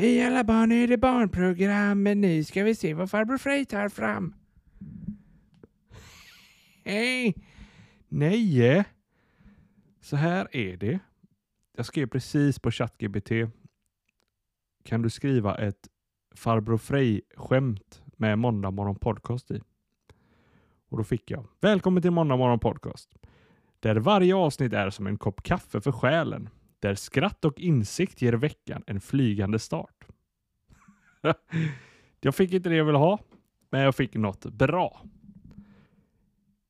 Hej alla barn, nu är det barnprogram, men nu ska vi se vad farbror Frej tar fram. Hej! Nej, så här är det. Jag skrev precis på ChatGPT. Kan du skriva ett farbror Frej-skämt med Måndag morgon podcast i? Och då fick jag. Välkommen till Måndag morgon podcast. Där varje avsnitt är som en kopp kaffe för själen. Där skratt och insikt ger veckan en flygande start. jag fick inte det jag ville ha, men jag fick något bra.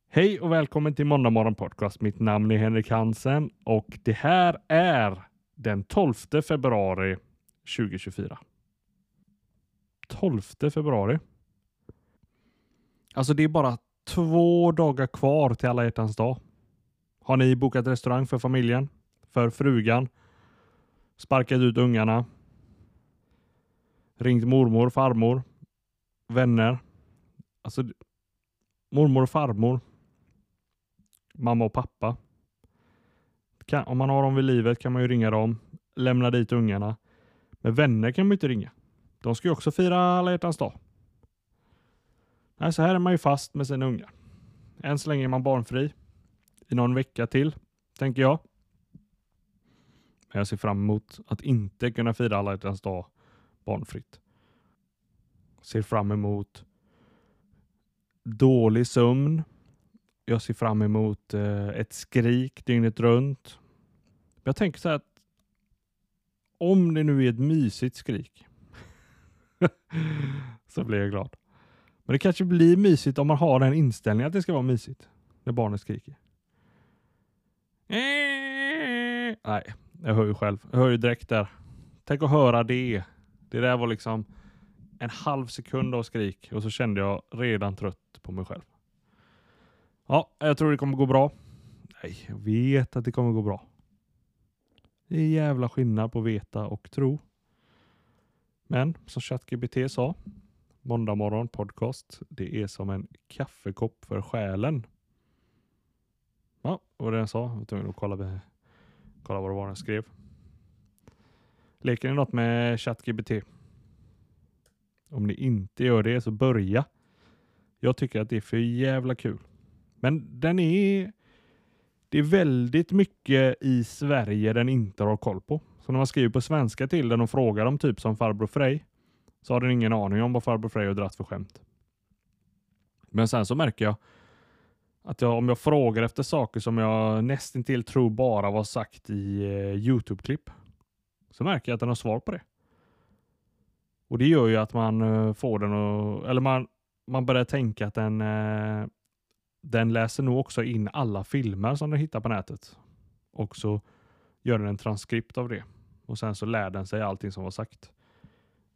Hej och välkommen till Måndag morgon podcast. Mitt namn är Henrik Hansen och det här är den 12 februari 2024. 12 februari. Alltså det är bara två dagar kvar till alla hjärtans dag. Har ni bokat restaurang för familjen? För frugan? Sparkat ut ungarna? Ringt mormor, farmor? Vänner? Alltså mormor och farmor? Mamma och pappa? Kan, om man har dem vid livet kan man ju ringa dem, lämna dit ungarna. Men vänner kan man ju inte ringa. De ska ju också fira alla hjärtans dag. Nej, så här är man ju fast med sina ungar. Än så länge är man barnfri. I någon vecka till, tänker jag. Men jag ser fram emot att inte kunna fira alla hjärtans dag barnfritt. Ser fram emot dålig sömn. Jag ser fram emot eh, ett skrik dygnet runt. Jag tänker så här att om det nu är ett mysigt skrik så blir jag glad. Men det kanske blir mysigt om man har den inställningen att det ska vara mysigt när barnet skriker. Nej, jag hör ju själv. Jag hör ju direkt där. Tänk att höra det. Det där var liksom en halv sekund av skrik och så kände jag redan trött på mig själv. Ja, jag tror det kommer gå bra. Nej, jag vet att det kommer gå bra. Det är jävla skillnad på veta och tro. Men som ChatGPT sa, måndag morgon podcast, det är som en kaffekopp för själen. Ja, och var det jag sa. Jag var tvungen att kolla, kolla vad det var den skrev. Leker ni något med ChatGPT? Om ni inte gör det så börja. Jag tycker att det är för jävla kul. Men den är det är väldigt mycket i Sverige den inte har koll på. Så när man skriver på svenska till den och frågar om typ som farbror Frej så har den ingen aning om vad farbror Frej har dratt för skämt. Men sen så märker jag att jag, om jag frågar efter saker som jag nästintill tror bara var sagt i eh, Youtube-klipp så märker jag att den har svar på det. Och det gör ju att man eh, får den och, eller man, man börjar tänka att den eh, den läser nog också in alla filmer som den hittar på nätet. Och så gör den en transkript av det. Och sen så lär den sig allting som var sagt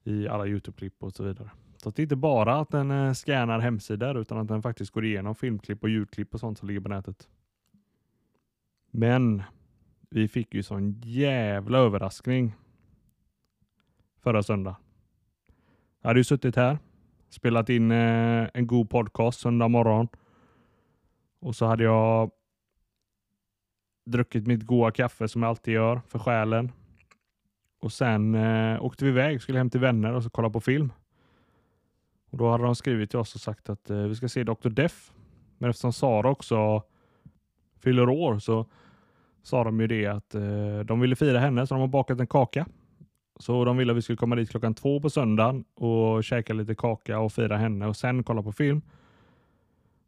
i alla Youtube-klipp och så vidare. Så det är inte bara att den eh, scannar hemsidor utan att den faktiskt går igenom filmklipp och ljudklipp och sånt som ligger på nätet. Men vi fick ju sån jävla överraskning förra söndag. Jag hade ju suttit här, spelat in eh, en god podcast söndag morgon och så hade jag druckit mitt goda kaffe som jag alltid gör för själen. Och sen eh, åkte vi iväg, skulle hem till vänner och så kolla på film. Och Då hade de skrivit till oss och sagt att eh, vi ska se Dr. Def. Men eftersom Sara också fyller år så sa de ju det att eh, de ville fira henne så de har bakat en kaka. Så de ville att vi skulle komma dit klockan två på söndagen och käka lite kaka och fira henne och sen kolla på film.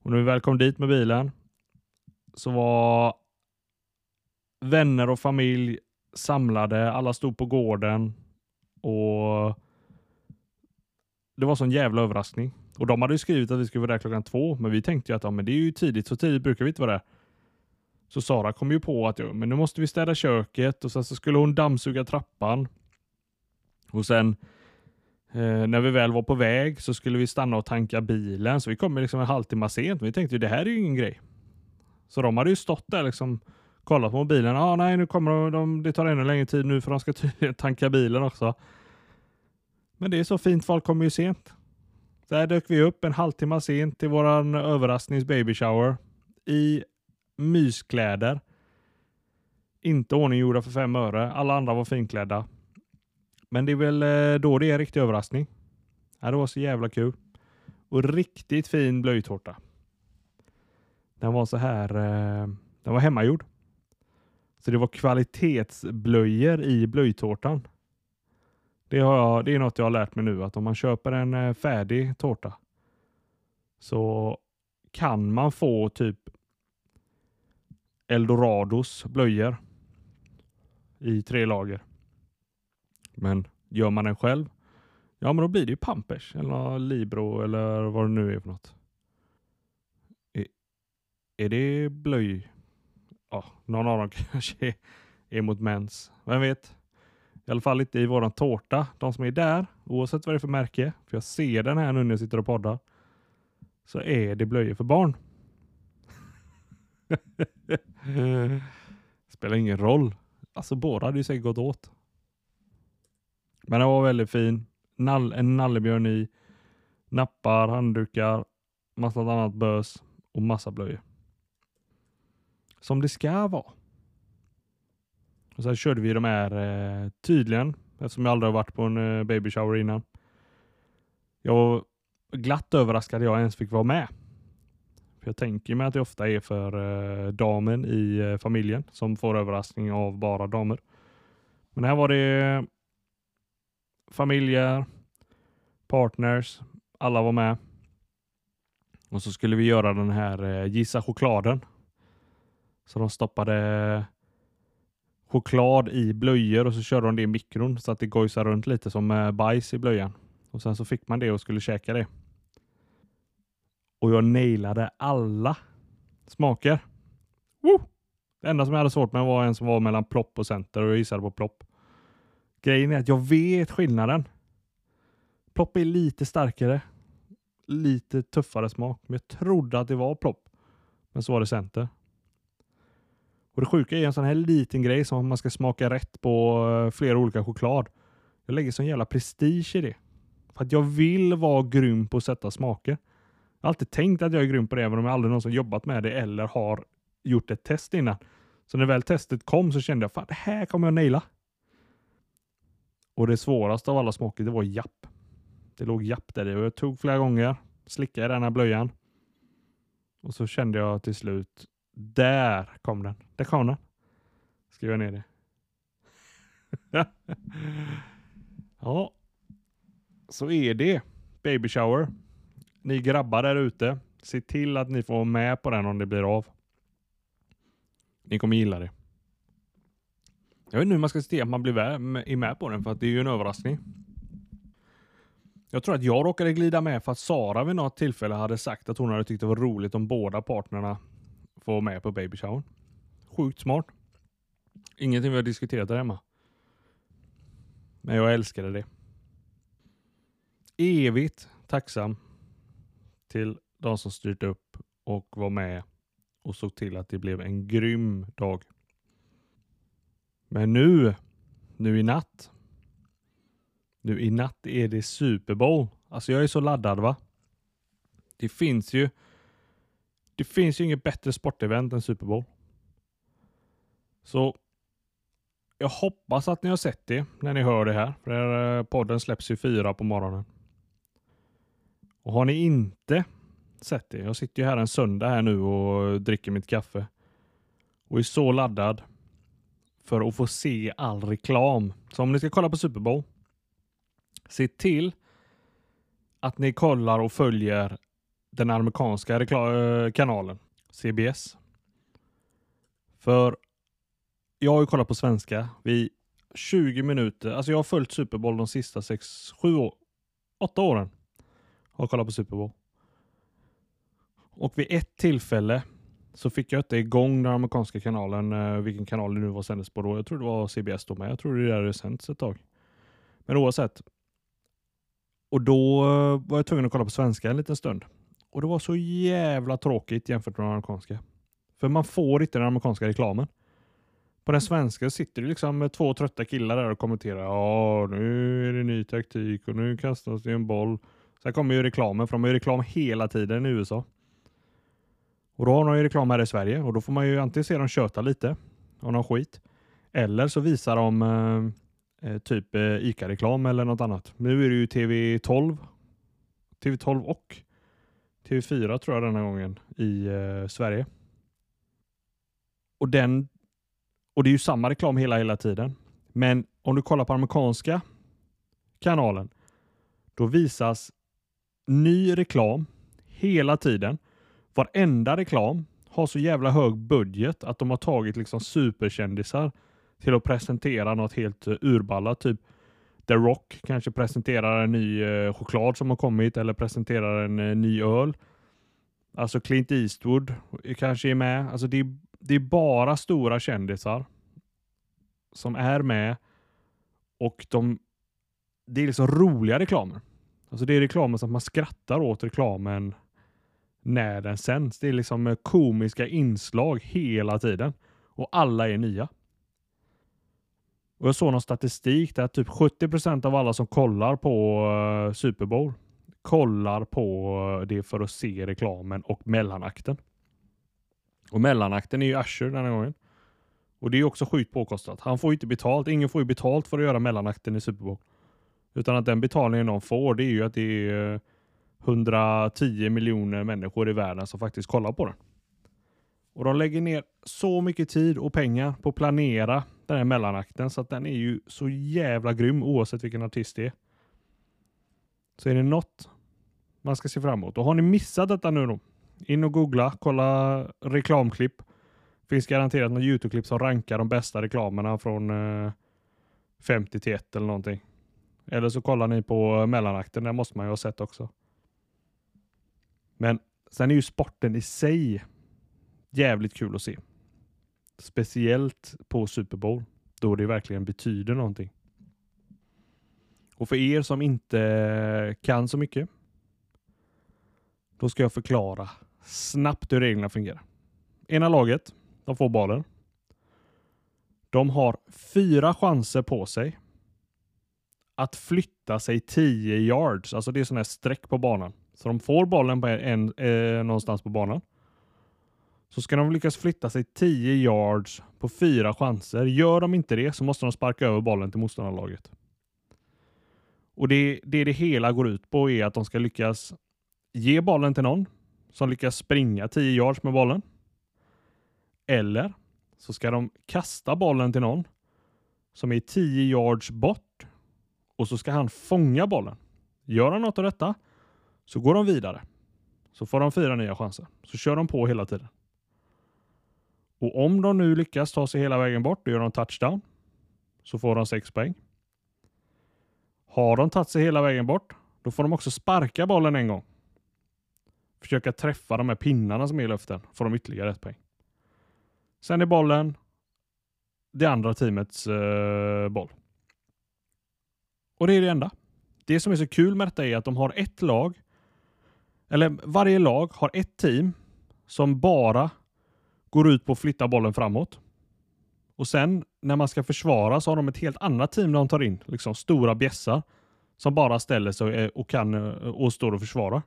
Och när vi väl kom dit med bilen så var vänner och familj samlade. Alla stod på gården och det var sån jävla överraskning. Och de hade ju skrivit att vi skulle vara där klockan två, men vi tänkte ju att ja, men det är ju tidigt, så tidigt brukar vi inte vara där. Så Sara kom ju på att ja, men nu måste vi städa köket och sen så skulle hon dammsuga trappan. Och sen Eh, när vi väl var på väg så skulle vi stanna och tanka bilen, så vi kom liksom en halvtimme sent. Vi tänkte det här är ju ingen grej. Så de hade ju stått där liksom kollat på mobilen. Ah, nej, nu kommer de, det tar ännu längre tid nu för de ska tydligen tanka bilen också. Men det är så fint, folk kommer ju sent. Där dök vi upp en halvtimme sent till våran överrasknings baby shower i myskläder. Inte ordninggjorda för fem öre. Alla andra var finklädda. Men det är väl eh, då det är en riktig överraskning. Ja, det var så jävla kul. Och riktigt fin blöjtårta. Den var så här, eh, den var hemmagjord. Så det var kvalitetsblöjor i blöjtårtan. Det, har jag, det är något jag har lärt mig nu att om man köper en eh, färdig tårta så kan man få typ Eldorados blöjor i tre lager. Men gör man den själv, ja men då blir det ju Pampers eller Libro eller vad det nu är för något. Är, är det blöj? Ja, någon av dem kanske är mot mens. Vem vet? I alla fall inte i våran tårta. De som är där, oavsett vad det är för märke, för jag ser den här nu när jag sitter och poddar, så är det blöjor för barn. Spelar ingen roll. Alltså båda hade ju säkert gått åt. Men den var väldigt fin. Nall en nallebjörn i. Nappar, handdukar, massa annat bös och massa blöjor. Som det ska vara. Och sen körde vi de här eh, tydligen, eftersom jag aldrig har varit på en eh, baby shower innan. Jag var glatt överraskad jag ens fick vara med. För Jag tänker mig att det ofta är för eh, damen i eh, familjen som får överraskning av bara damer. Men här var det eh, familjer, partners, alla var med. Och så skulle vi göra den här eh, gissa chokladen. Så de stoppade choklad i blöjor och så körde de det i mikron så att det gojsar runt lite som eh, bajs i blöjan. Och sen så fick man det och skulle käka det. Och jag nailade alla smaker. Woo! Det enda som jag hade svårt med var en som var mellan plopp och center och jag gissade på plopp. Grejen är att jag vet skillnaden. Plopp är lite starkare. Lite tuffare smak. Men jag trodde att det var plopp. Men så var det center. Och Det sjuka är en sån här liten grej som man ska smaka rätt på eh, flera olika choklad. Jag lägger sån jävla prestige i det. För att jag vill vara grym på att sätta smaker. Jag har alltid tänkt att jag är grym på det, även om jag aldrig någonsin jobbat med det eller har gjort ett test innan. Så när väl testet kom så kände jag, fan det här kommer jag naila. Och det svåraste av alla smaker, det var japp. Det låg japp där i och jag tog flera gånger, slickade i den här blöjan. Och så kände jag till slut, där kom den. Där kom den. Skriver ner det. ja, så är det. Baby shower. Ni grabbar där ute, se till att ni får vara med på den om det blir av. Ni kommer gilla det. Jag vet inte hur man ska se till att man blir med, med på den för att det är ju en överraskning. Jag tror att jag råkade glida med för att Sara vid något tillfälle hade sagt att hon hade tyckt det var roligt om båda partnerna få vara med på baby shower. Sjukt smart. Ingenting vi har diskuterat där hemma. Men jag älskade det. Evigt tacksam till de som styrt upp och var med och såg till att det blev en grym dag. Men nu, nu i natt. Nu i natt är det Super Bowl. Alltså jag är så laddad va. Det finns ju det finns ju inget bättre sportevent än Super Bowl. Så jag hoppas att ni har sett det när ni hör det här. För eh, podden släpps ju fyra på morgonen. Och har ni inte sett det. Jag sitter ju här en söndag här nu och dricker mitt kaffe. Och är så laddad för att få se all reklam. Så om ni ska kolla på Super Bowl. Se till att ni kollar och följer den amerikanska eh, kanalen CBS. För jag har ju kollat på svenska vid 20 minuter. Alltså jag har följt Super Bowl de sista 6, 7 år, 8 åren. Har kollat på Super Bowl. Och vid ett tillfälle så fick jag inte igång den amerikanska kanalen, eh, vilken kanal det nu var sändes på då. Jag tror det var CBS då med. Jag tror det där det sänds ett tag. Men oavsett. Och då eh, var jag tvungen att kolla på svenska en liten stund. Och det var så jävla tråkigt jämfört med den amerikanska. För man får inte den amerikanska reklamen. På den svenska sitter det liksom två trötta killar där och kommenterar. Ja, nu är det ny taktik och nu kastas det en boll. Sen kommer ju reklamen, för de har ju reklam hela tiden i USA. Och då har de ju reklam här i Sverige och då får man ju antingen se dem köta lite av någon skit. Eller så visar de eh, eh, typ eh, ICA-reklam eller något annat. Nu är det ju TV12. TV12 och TV4 tror jag denna gången i eh, Sverige. Och den och det är ju samma reklam hela hela tiden. Men om du kollar på amerikanska kanalen, då visas ny reklam hela tiden. Varenda reklam har så jävla hög budget att de har tagit liksom superkändisar till att presentera något helt eh, urballat. Typ The Rock kanske presenterar en ny eh, choklad som har kommit eller presenterar en eh, ny öl. Alltså Clint Eastwood kanske är med. Alltså det, är, det är bara stora kändisar som är med och de, det är liksom roliga reklamer. Alltså det är reklamen som man skrattar åt reklamen när den sänds. Det är liksom eh, komiska inslag hela tiden och alla är nya. Och Jag såg någon statistik där typ 70% av alla som kollar på uh, Super Bowl kollar på uh, det för att se reklamen och mellanakten. Och mellanakten är ju Asher den här gången. Och det är också sjukt påkostat. Han får ju inte betalt. Ingen får ju betalt för att göra mellanakten i Super Bowl. Utan att den betalningen de får, det är ju att det är eh, 110 miljoner människor i världen som faktiskt kollar på den. Och de lägger ner så mycket tid och pengar på att planera den här mellanakten så att den är ju så jävla grym oavsett vilken artist det är. Så är det något man ska se fram emot. Och har ni missat detta nu då? In och googla, kolla reklamklipp. Finns garanterat något Youtube-klipp som rankar de bästa reklamerna från eh, 50 till 1 eller någonting. Eller så kollar ni på eh, mellanakten, den måste man ju ha sett också. Men sen är ju sporten i sig jävligt kul att se. Speciellt på Super Bowl, då det verkligen betyder någonting. Och för er som inte kan så mycket, då ska jag förklara snabbt hur reglerna fungerar. Ena laget, de får bollen. De har fyra chanser på sig att flytta sig 10 yards. Alltså det är sådana här streck på banan. Så de får bollen på en, eh, någonstans på banan. Så ska de lyckas flytta sig 10 yards på fyra chanser. Gör de inte det så måste de sparka över bollen till motståndarlaget. Och det, det det hela går ut på är att de ska lyckas ge bollen till någon som lyckas springa 10 yards med bollen. Eller så ska de kasta bollen till någon som är 10 yards bort och så ska han fånga bollen. Gör han något av detta så går de vidare. Så får de fyra nya chanser. Så kör de på hela tiden. Och om de nu lyckas ta sig hela vägen bort, då gör de touchdown. Så får de sex poäng. Har de tagit sig hela vägen bort, då får de också sparka bollen en gång. Försöka träffa de här pinnarna som är i luften, får de ytterligare ett poäng. Sen är bollen det andra teamets uh, boll. Och det är det enda. Det som är så kul med detta är att de har ett lag, eller varje lag har ett team som bara går ut på att flytta bollen framåt. Och sen när man ska försvara så har de ett helt annat team de tar in, liksom stora bjässar som bara ställer sig eh, och kan eh, och står och försvarar.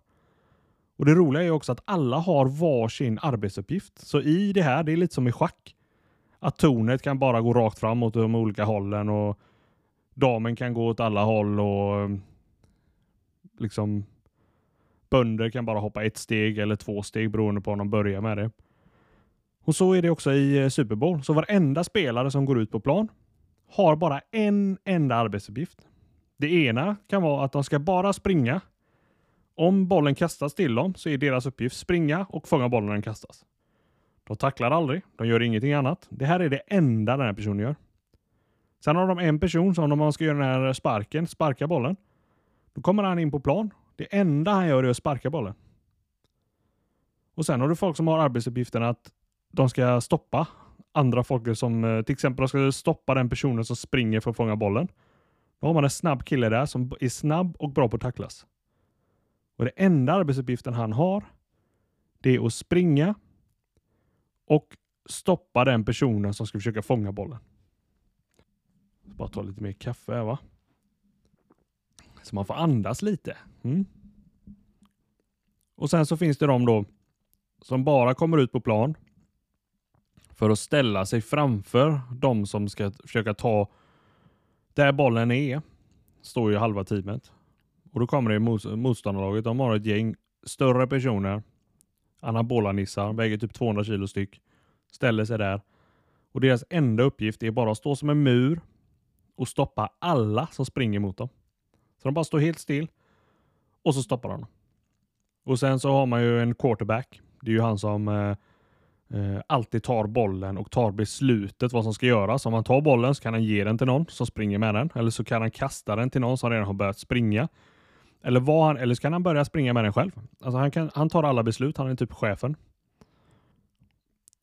Och Det roliga är också att alla har varsin arbetsuppgift. Så i det här, det är lite som i schack. Att tornet kan bara gå rakt fram åt de olika hållen och damen kan gå åt alla håll och liksom bönder kan bara hoppa ett steg eller två steg beroende på om de börjar med det. Och så är det också i eh, Super Bowl. Så varenda spelare som går ut på plan har bara en enda arbetsuppgift. Det ena kan vara att de ska bara springa om bollen kastas till dem så är deras uppgift springa och fånga bollen när den kastas. De tacklar aldrig, de gör ingenting annat. Det här är det enda den här personen gör. Sen har de en person som om man ska göra den här sparken, sparka bollen. Då kommer han in på plan. Det enda han gör är att sparka bollen. Och sen har du folk som har arbetsuppgiften att de ska stoppa andra folk som eh, till exempel de ska stoppa den personen som springer för att fånga bollen. Då har man en snabb kille där som är snabb och bra på att tacklas. Och det enda arbetsuppgiften han har, det är att springa och stoppa den personen som ska försöka fånga bollen. Bara ta lite mer kaffe här va. Så man får andas lite. Mm. Och sen så finns det de då som bara kommer ut på plan för att ställa sig framför de som ska försöka ta där bollen är står ju halva teamet. Och då kommer det motståndarlaget. De har ett gäng större personer. Anabola-nissar, väger typ 200 kilo styck. Ställer sig där. Och deras enda uppgift är bara att stå som en mur och stoppa alla som springer mot dem. Så de bara står helt still och så stoppar de. Och sen så har man ju en quarterback. Det är ju han som eh, eh, alltid tar bollen och tar beslutet vad som ska göras. Om han tar bollen så kan han ge den till någon som springer med den. Eller så kan han kasta den till någon som redan har börjat springa. Eller, vad han, eller så kan han börja springa med den själv. Alltså han, kan, han tar alla beslut. Han är typ chefen.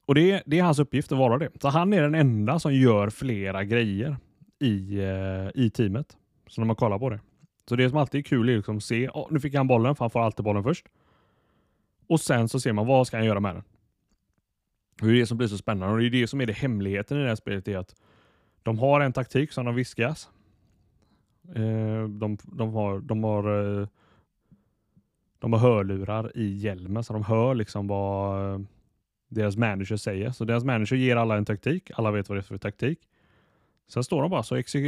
Och det, det är hans uppgift att vara det. Så han är den enda som gör flera grejer i, eh, i teamet. Så när man kollar på det. Så det som alltid är kul är liksom att se, oh, nu fick han bollen, för han får alltid bollen först. Och sen så ser man, vad ska han göra med den? Det är det som blir så spännande och det är det som är det hemligheten i det här spelet. är att De har en taktik som de viskas. Eh, de, de, har, de, har, eh, de har hörlurar i hjälmen så de hör liksom vad eh, deras manager säger. Så deras manager ger alla en taktik. Alla vet vad det är för taktik. Sen står de bara så exek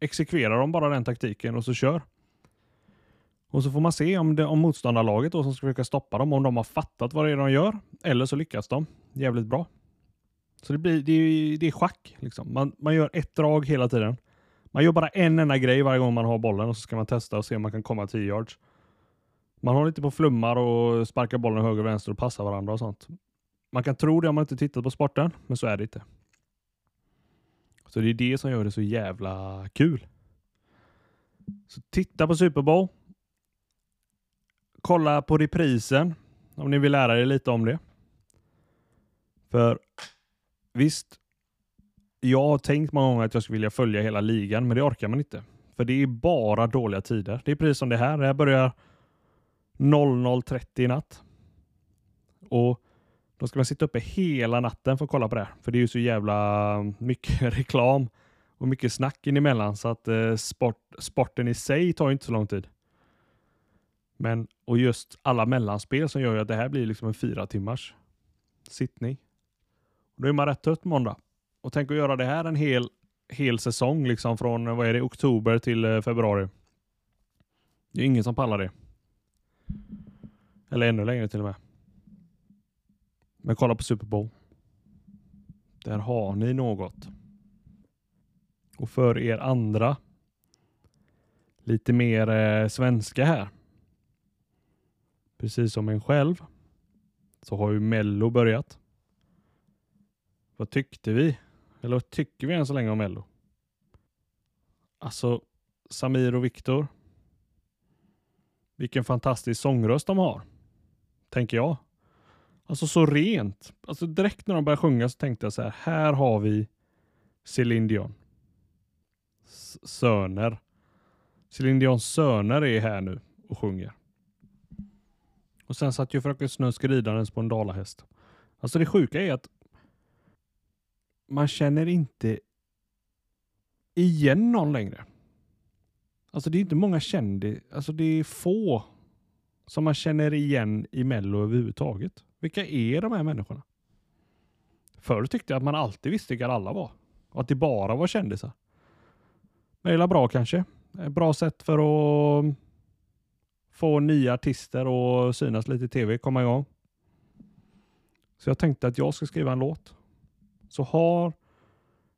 exekverar de bara den taktiken och så kör. Och så får man se om, det, om motståndarlaget då, som ska försöka stoppa dem, om de har fattat vad det är de gör. Eller så lyckas de jävligt bra. Så det, blir, det, är, det är schack. Liksom. Man, man gör ett drag hela tiden. Man gör bara en enda grej varje gång man har bollen och så ska man testa och se om man kan komma 10 yards. Man håller inte på flummar och sparkar bollen höger och vänster och passar varandra och sånt. Man kan tro det om man inte tittat på sporten, men så är det inte. Så det är det som gör det så jävla kul. Så titta på Super Bowl. Kolla på reprisen om ni vill lära er lite om det. För visst, jag har tänkt många gånger att jag skulle vilja följa hela ligan, men det orkar man inte. För det är bara dåliga tider. Det är precis som det här. Det här börjar 00.30 i natt. Och då ska man sitta uppe hela natten för att kolla på det. här. För det är ju så jävla mycket reklam och mycket snack in emellan så att eh, sport, sporten i sig tar inte så lång tid. Men och just alla mellanspel som gör ju att det här blir liksom en fyra timmars sittning. Och då är man rätt trött måndag. Och tänk att göra det här en hel, hel säsong liksom från vad är det, oktober till eh, februari. Det är ingen som pallar det. Eller ännu längre till och med. Men kolla på Super Bowl. Där har ni något. Och för er andra lite mer eh, svenska här. Precis som en själv så har ju Mello börjat. Vad tyckte vi? Eller vad tycker vi än så länge om Mello? Alltså Samir och Viktor. Vilken fantastisk sångröst de har. Tänker jag. Alltså så rent. Alltså direkt när de började sjunga så tänkte jag så här. Här har vi Céline Dion. S söner. Céline Dions söner är här nu och sjunger. Och sen satt ju fröken Snusk ridandes på en dalahäst. Alltså det sjuka är att man känner inte igen någon längre. Alltså det är inte många kändisar, alltså det är få som man känner igen i Mello överhuvudtaget. Vilka är de här människorna? Förr tyckte jag att man alltid visste vilka alla var. Och att det bara var kändisar. Men det är bra kanske. Ett bra sätt för att få nya artister och synas lite i tv, komma igång. Så jag tänkte att jag ska skriva en låt. Så har,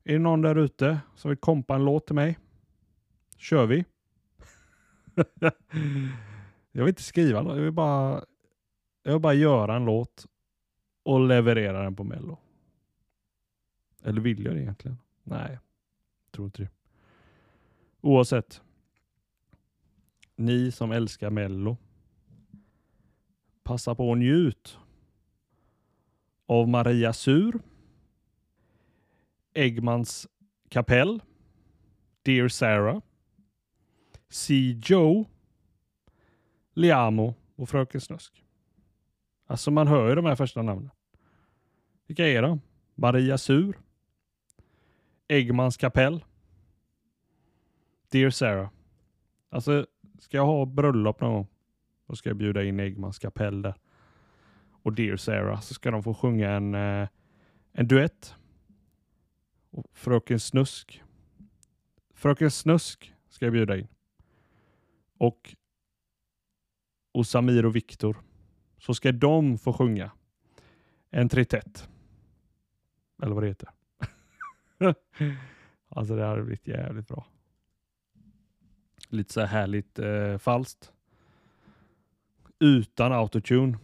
är det någon där ute som vill kompa en låt till mig? Kör vi. jag vill inte skriva jag vill bara jag vill bara göra en låt och leverera den på Mello. Eller vill jag det egentligen? Nej, tror inte det. Oavsett. Ni som älskar Mello. Passa på och njut av Maria Sur. Eggmans kapell. Dear Sarah. See Joe. Liamo och Fröken Snusk. Alltså man hör ju de här första namnen. Vilka är de? Maria Sur. Eggmans kapell. Dear Sarah. Alltså, ska jag ha bröllop någon gång, då ska jag bjuda in Eggmans kapell där. Och Dear Sarah, så ska de få sjunga en, eh, en duett. Och Fröken Snusk. Fröken Snusk ska jag bjuda in. Och, och Samir och Viktor. Så ska de få sjunga en tritett. Eller vad det heter. alltså det hade blivit jävligt bra. Lite så här härligt eh, falskt. Utan autotune.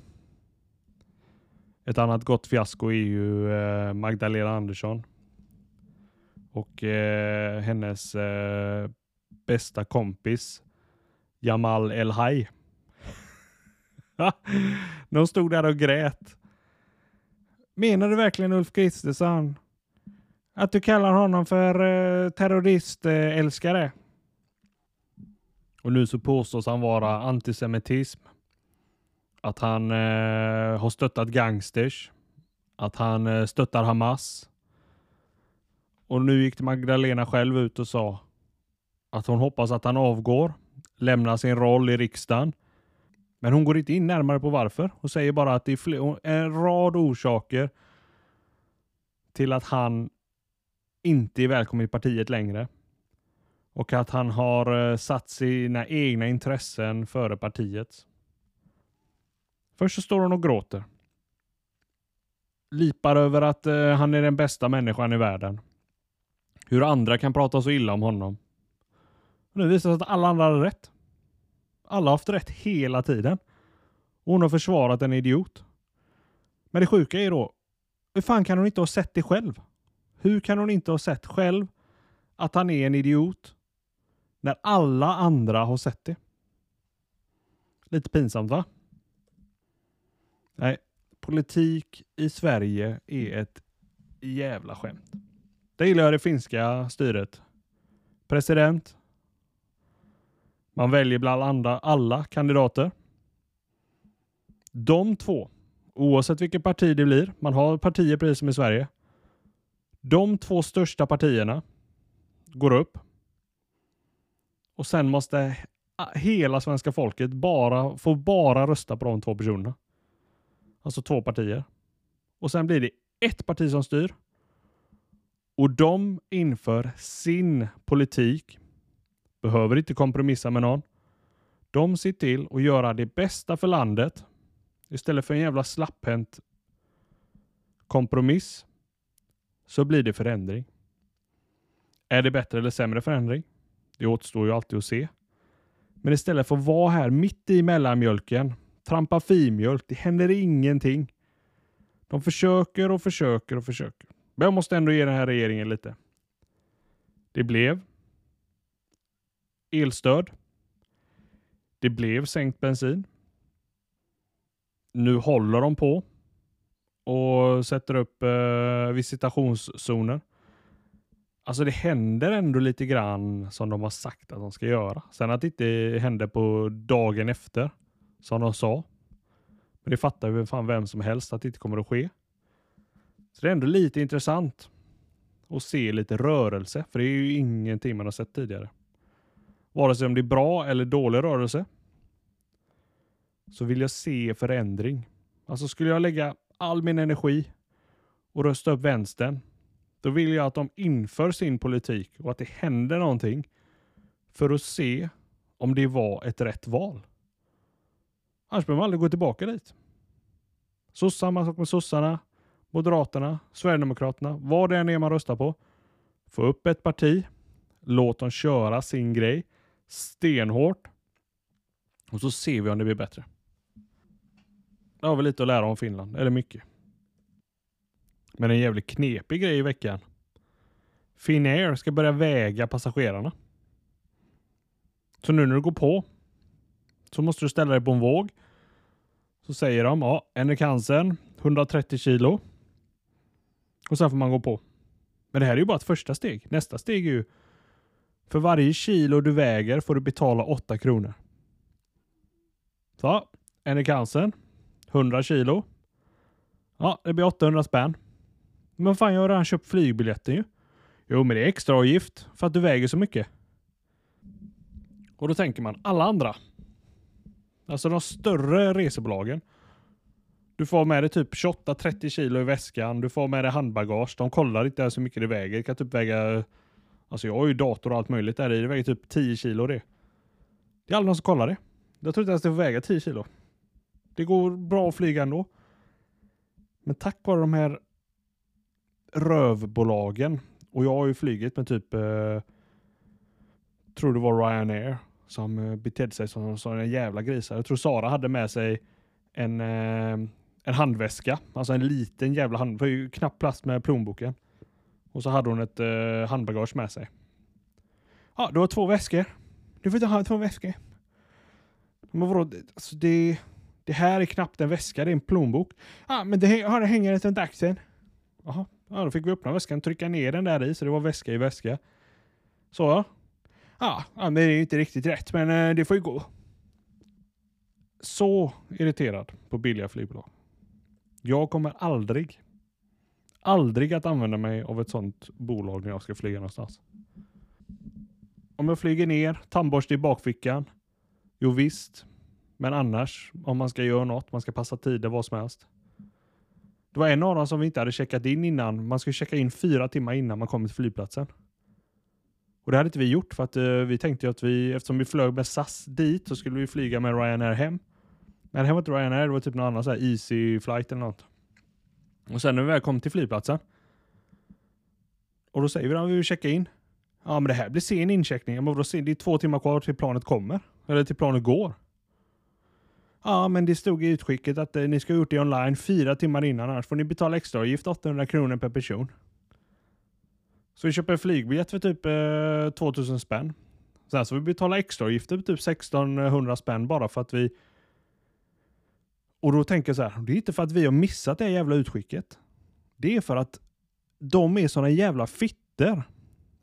Ett annat gott fiasko är ju eh, Magdalena Andersson. Och eh, hennes eh, bästa kompis Jamal El-Haj. De stod där och grät. Menar du verkligen Ulf Kristersson att du kallar honom för eh, terroristälskare? Eh, och nu så påstås han vara antisemitism. Att han eh, har stöttat gangsters. Att han eh, stöttar Hamas. Och nu gick Magdalena själv ut och sa att hon hoppas att han avgår, lämnar sin roll i riksdagen. Men hon går inte in närmare på varför. Hon säger bara att det är en rad orsaker till att han inte är välkommen i partiet längre. Och att han har eh, satt sina egna intressen före partiets. Först så står hon och gråter. Lipar över att eh, han är den bästa människan i världen. Hur andra kan prata så illa om honom. Och nu visar det sig att alla andra hade rätt. Alla har haft rätt hela tiden. Och hon har försvarat en idiot. Men det sjuka är då, hur fan kan hon inte ha sett det själv? Hur kan hon inte ha sett själv att han är en idiot när alla andra har sett det? Lite pinsamt va? Nej, politik i Sverige är ett jävla skämt. Det gillar jag det finska styret. President. Man väljer bland andra alla kandidater. De två, oavsett vilket parti det blir, man har partier precis som i Sverige. De två största partierna går upp. Och sen måste hela svenska folket bara få bara rösta på de två personerna. Alltså två partier. Och sen blir det ett parti som styr. Och de inför sin politik. Behöver inte kompromissa med någon. De ser till att göra det bästa för landet. Istället för en jävla slapphänt kompromiss så blir det förändring. Är det bättre eller sämre förändring? Det återstår ju alltid att se. Men istället för att vara här mitt i mellanmjölken, trampa filmjölk, det händer ingenting. De försöker och försöker och försöker. Men jag måste ändå ge den här regeringen lite. Det blev elstöd. Det blev sänkt bensin. Nu håller de på och sätter upp eh, visitationszoner. Alltså det händer ändå lite grann som de har sagt att de ska göra. Sen att det inte hände på dagen efter som de sa. Men det fattar ju fan vem som helst att det inte kommer att ske. Så det är ändå lite intressant att se lite rörelse, för det är ju ingenting man har sett tidigare. Vare sig om det är bra eller dålig rörelse så vill jag se förändring. Alltså skulle jag lägga all min energi och rösta upp vänstern, då vill jag att de inför sin politik och att det händer någonting för att se om det var ett rätt val. Annars behöver man aldrig gå tillbaka dit. Så samma sak med sossarna, Moderaterna, Sverigedemokraterna, vad det än är man röstar på. Få upp ett parti, låt dem köra sin grej stenhårt och så ser vi om det blir bättre. Det har vi lite att lära om Finland, eller mycket. Men en jävligt knepig grej i veckan. Finnair ska börja väga passagerarna. Så nu när du går på så måste du ställa dig på en våg. Så säger de, ja, Henrik Hansen, 130 kilo. Och sen får man gå på. Men det här är ju bara ett första steg. Nästa steg är ju för varje kilo du väger får du betala 8 kronor. Så, Henrik Hansen, 100 kilo. Ja, det blir 800 spänn. Men fan, jag har redan köpt flygbiljetten ju. Jo, men det är extra avgift för att du väger så mycket. Och då tänker man, alla andra. Alltså de större resebolagen. Du får med dig typ 28-30 kilo i väskan, du får med dig handbagage. De kollar inte ens hur mycket det väger. Det kan typ väga, alltså jag har ju dator och allt möjligt där i. Det väger typ 10 kilo det. Det är aldrig någon som kollar det. Jag tror inte ens det får väga 10 kilo. Det går bra att flyga ändå. Men tack vare de här rövbolagen, och jag har ju flugit med typ, eh, tror det var Ryanair, som eh, betedde sig som, som en jävla grisar. Jag tror Sara hade med sig en, eh, en handväska, alltså en liten jävla hand, för ju knappt plats med plånboken. Och så hade hon ett eh, handbagage med sig. Ja, du har två väskor. Du får inte ha två väskor. Men vadå, alltså det, det här är knappt en väska, det är en plånbok. Ja, men det, det hänger runt axeln. Jaha, ja, då fick vi öppna väskan, trycka ner den där i, så det var väska i väska. Så ja. Ja, men det är inte riktigt rätt, men eh, det får ju gå. Så irriterad på billiga flygbolag. Jag kommer aldrig, aldrig att använda mig av ett sånt bolag när jag ska flyga någonstans. Om jag flyger ner, tandborste i bakfickan. Jo visst, men annars, om man ska göra något, man ska passa tider, vad som helst. Det var en av dem som vi inte hade checkat in innan. Man ska checka in fyra timmar innan man kommer till flygplatsen. Och det hade inte vi gjort för att uh, vi tänkte att vi, eftersom vi flög med SAS dit, så skulle vi flyga med Ryanair hem. Men det var inte Ryanair, det var typ någon annan så här easy flight eller något. Och sen när vi väl kom till flygplatsen. Och då säger vi att vi vill checka in. Ja men det här blir sen incheckning. Men då, det är två timmar kvar till planet kommer. Eller till planet går. Ja, men det stod i utskicket att eh, ni ska ha gjort det online fyra timmar innan, annars får ni betala extraavgift 800 kronor per person. Så vi köper en flygbiljett för typ eh, 2000 spänn. Sen så vi betala extraavgifter på typ 1600 spänn bara för att vi... Och då tänker jag så här, det är inte för att vi har missat det jävla utskicket. Det är för att de är såna jävla fitter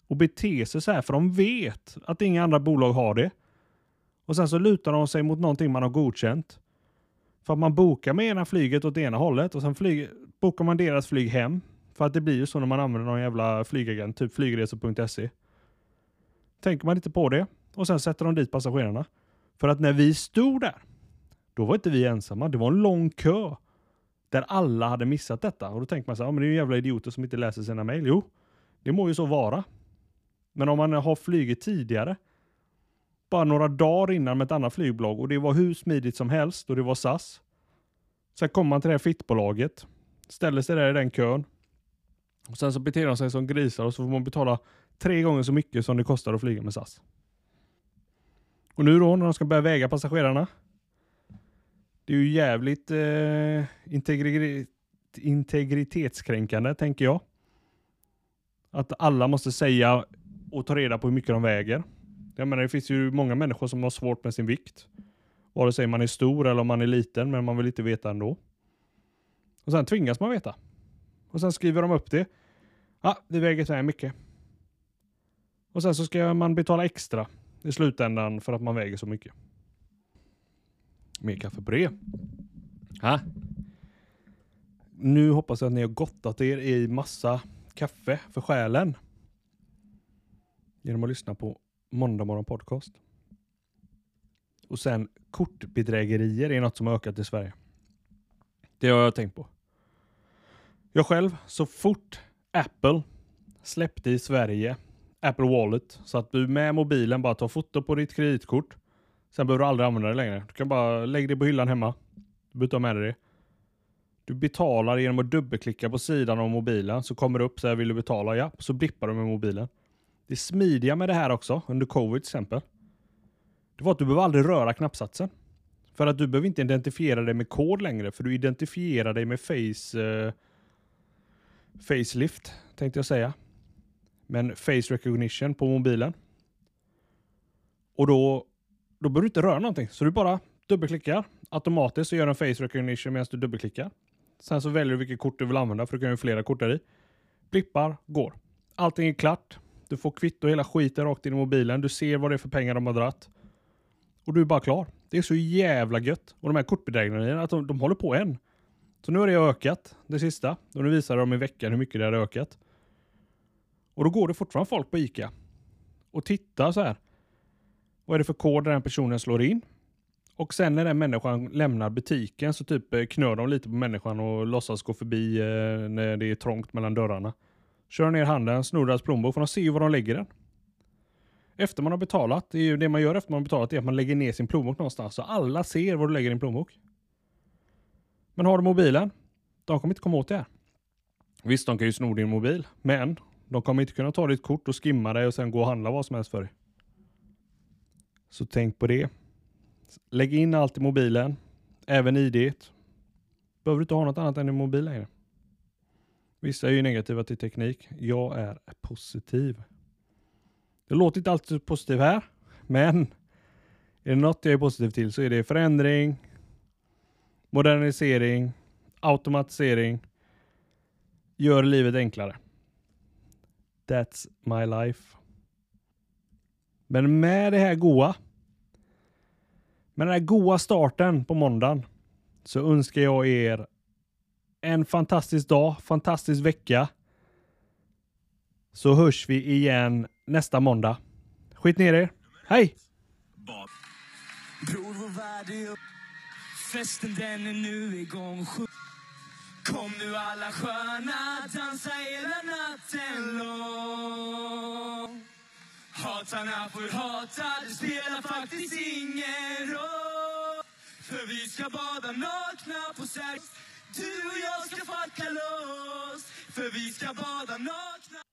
och beter sig så här för de vet att inga andra bolag har det. Och sen så lutar de sig mot någonting man har godkänt. För att man bokar med ena flyget åt ena hållet och sen flyg, bokar man deras flyg hem. För att det blir ju så när man använder någon jävla flygagent, typ flygresor.se. Tänker man inte på det och sen sätter de dit passagerarna. För att när vi stod där, då var inte vi ensamma. Det var en lång kö. Där alla hade missat detta. Och då tänker man så här, ja, men det är ju jävla idioter som inte läser sina mejl. Jo, det må ju så vara. Men om man har flugit tidigare bara några dagar innan med ett annat flygbolag och det var hur smidigt som helst och det var SAS. Sen kommer man till det här fittbolaget, ställer sig där i den kön och sen så beter de sig som grisar och så får man betala tre gånger så mycket som det kostar att flyga med SAS. Och nu då när de ska börja väga passagerarna. Det är ju jävligt eh, integri integritetskränkande tänker jag. Att alla måste säga och ta reda på hur mycket de väger. Jag menar, det finns ju många människor som har svårt med sin vikt. Vare sig man är stor eller om man är liten, men man vill inte veta ändå. Och sen tvingas man veta. Och sen skriver de upp det. Ja, det väger så här mycket. Och sen så ska man betala extra i slutändan för att man väger så mycket. Mer kaffe på det. Ha? Nu hoppas jag att ni har gottat er i massa kaffe för själen. Genom att lyssna på Måndag morgon podcast. Och sen kortbedrägerier är något som har ökat i Sverige. Det har jag tänkt på. Jag själv, så fort Apple släppte i Sverige Apple Wallet så att du med mobilen bara tar foto på ditt kreditkort. Sen behöver du aldrig använda det längre. Du kan bara lägga det på hyllan hemma. Du behöver inte ha med dig det. Du betalar genom att dubbelklicka på sidan av mobilen så kommer det upp så här vill du betala? Ja, så blippar du med mobilen. Det smidiga med det här också, under covid till exempel, det var att du behöver aldrig röra knappsatsen. För att du behöver inte identifiera dig med kod längre, för du identifierar dig med face... Eh, facelift, tänkte jag säga. Men face recognition på mobilen. Och då, då behöver du inte röra någonting, så du bara dubbelklickar. Automatiskt så gör den face recognition medan du dubbelklickar. Sen så väljer du vilket kort du vill använda, för du kan ju flera kort där i. Blippar, går. Allting är klart. Du får kvitto hela skiten rakt in i mobilen. Du ser vad det är för pengar de har dratt. Och du är bara klar. Det är så jävla gött. Och de här kortbedrägerierna, att de, de håller på än. Så nu har det ökat, det sista. Och nu visar de i veckan hur mycket det har ökat. Och då går det fortfarande folk på ICA och tittar så här. Vad är det för kod den här personen slår in? Och sen när den människan lämnar butiken så typ eh, knör de lite på människan och låtsas gå förbi eh, när det är trångt mellan dörrarna. Kör ner handen, snor deras plånbok för de ser ju var de lägger den. Efter man har betalat, det är ju det man gör efter man har betalat, är att man lägger ner sin plånbok någonstans så alla ser var du lägger din plånbok. Men har du mobilen, de kommer inte komma åt det här. Visst, de kan ju sno din mobil, men de kommer inte kunna ta ditt kort och skimma dig och sen gå och handla vad som helst för dig. Så tänk på det. Lägg in allt i mobilen, även ID. Behöver du inte ha något annat än din mobil längre. Vissa är ju negativa till teknik. Jag är positiv. Det låter inte alltid så positiv här, men är det något jag är positiv till så är det förändring, modernisering, automatisering, gör livet enklare. That's my life. Men med det här goa, med den här goa starten på måndagen så önskar jag er en fantastisk dag, fantastisk vecka. Så hörs vi igen nästa måndag. Skit ner er. Hej! Bror, vår värld är upp. Festen den är nu igång. Kom nu alla sköna, dansa hela natten lång. Hatarna får hata, det spelar faktiskt ingen roll. För vi ska bada nakna på Sergels du och jag ska fucka loss. För vi ska bada nakna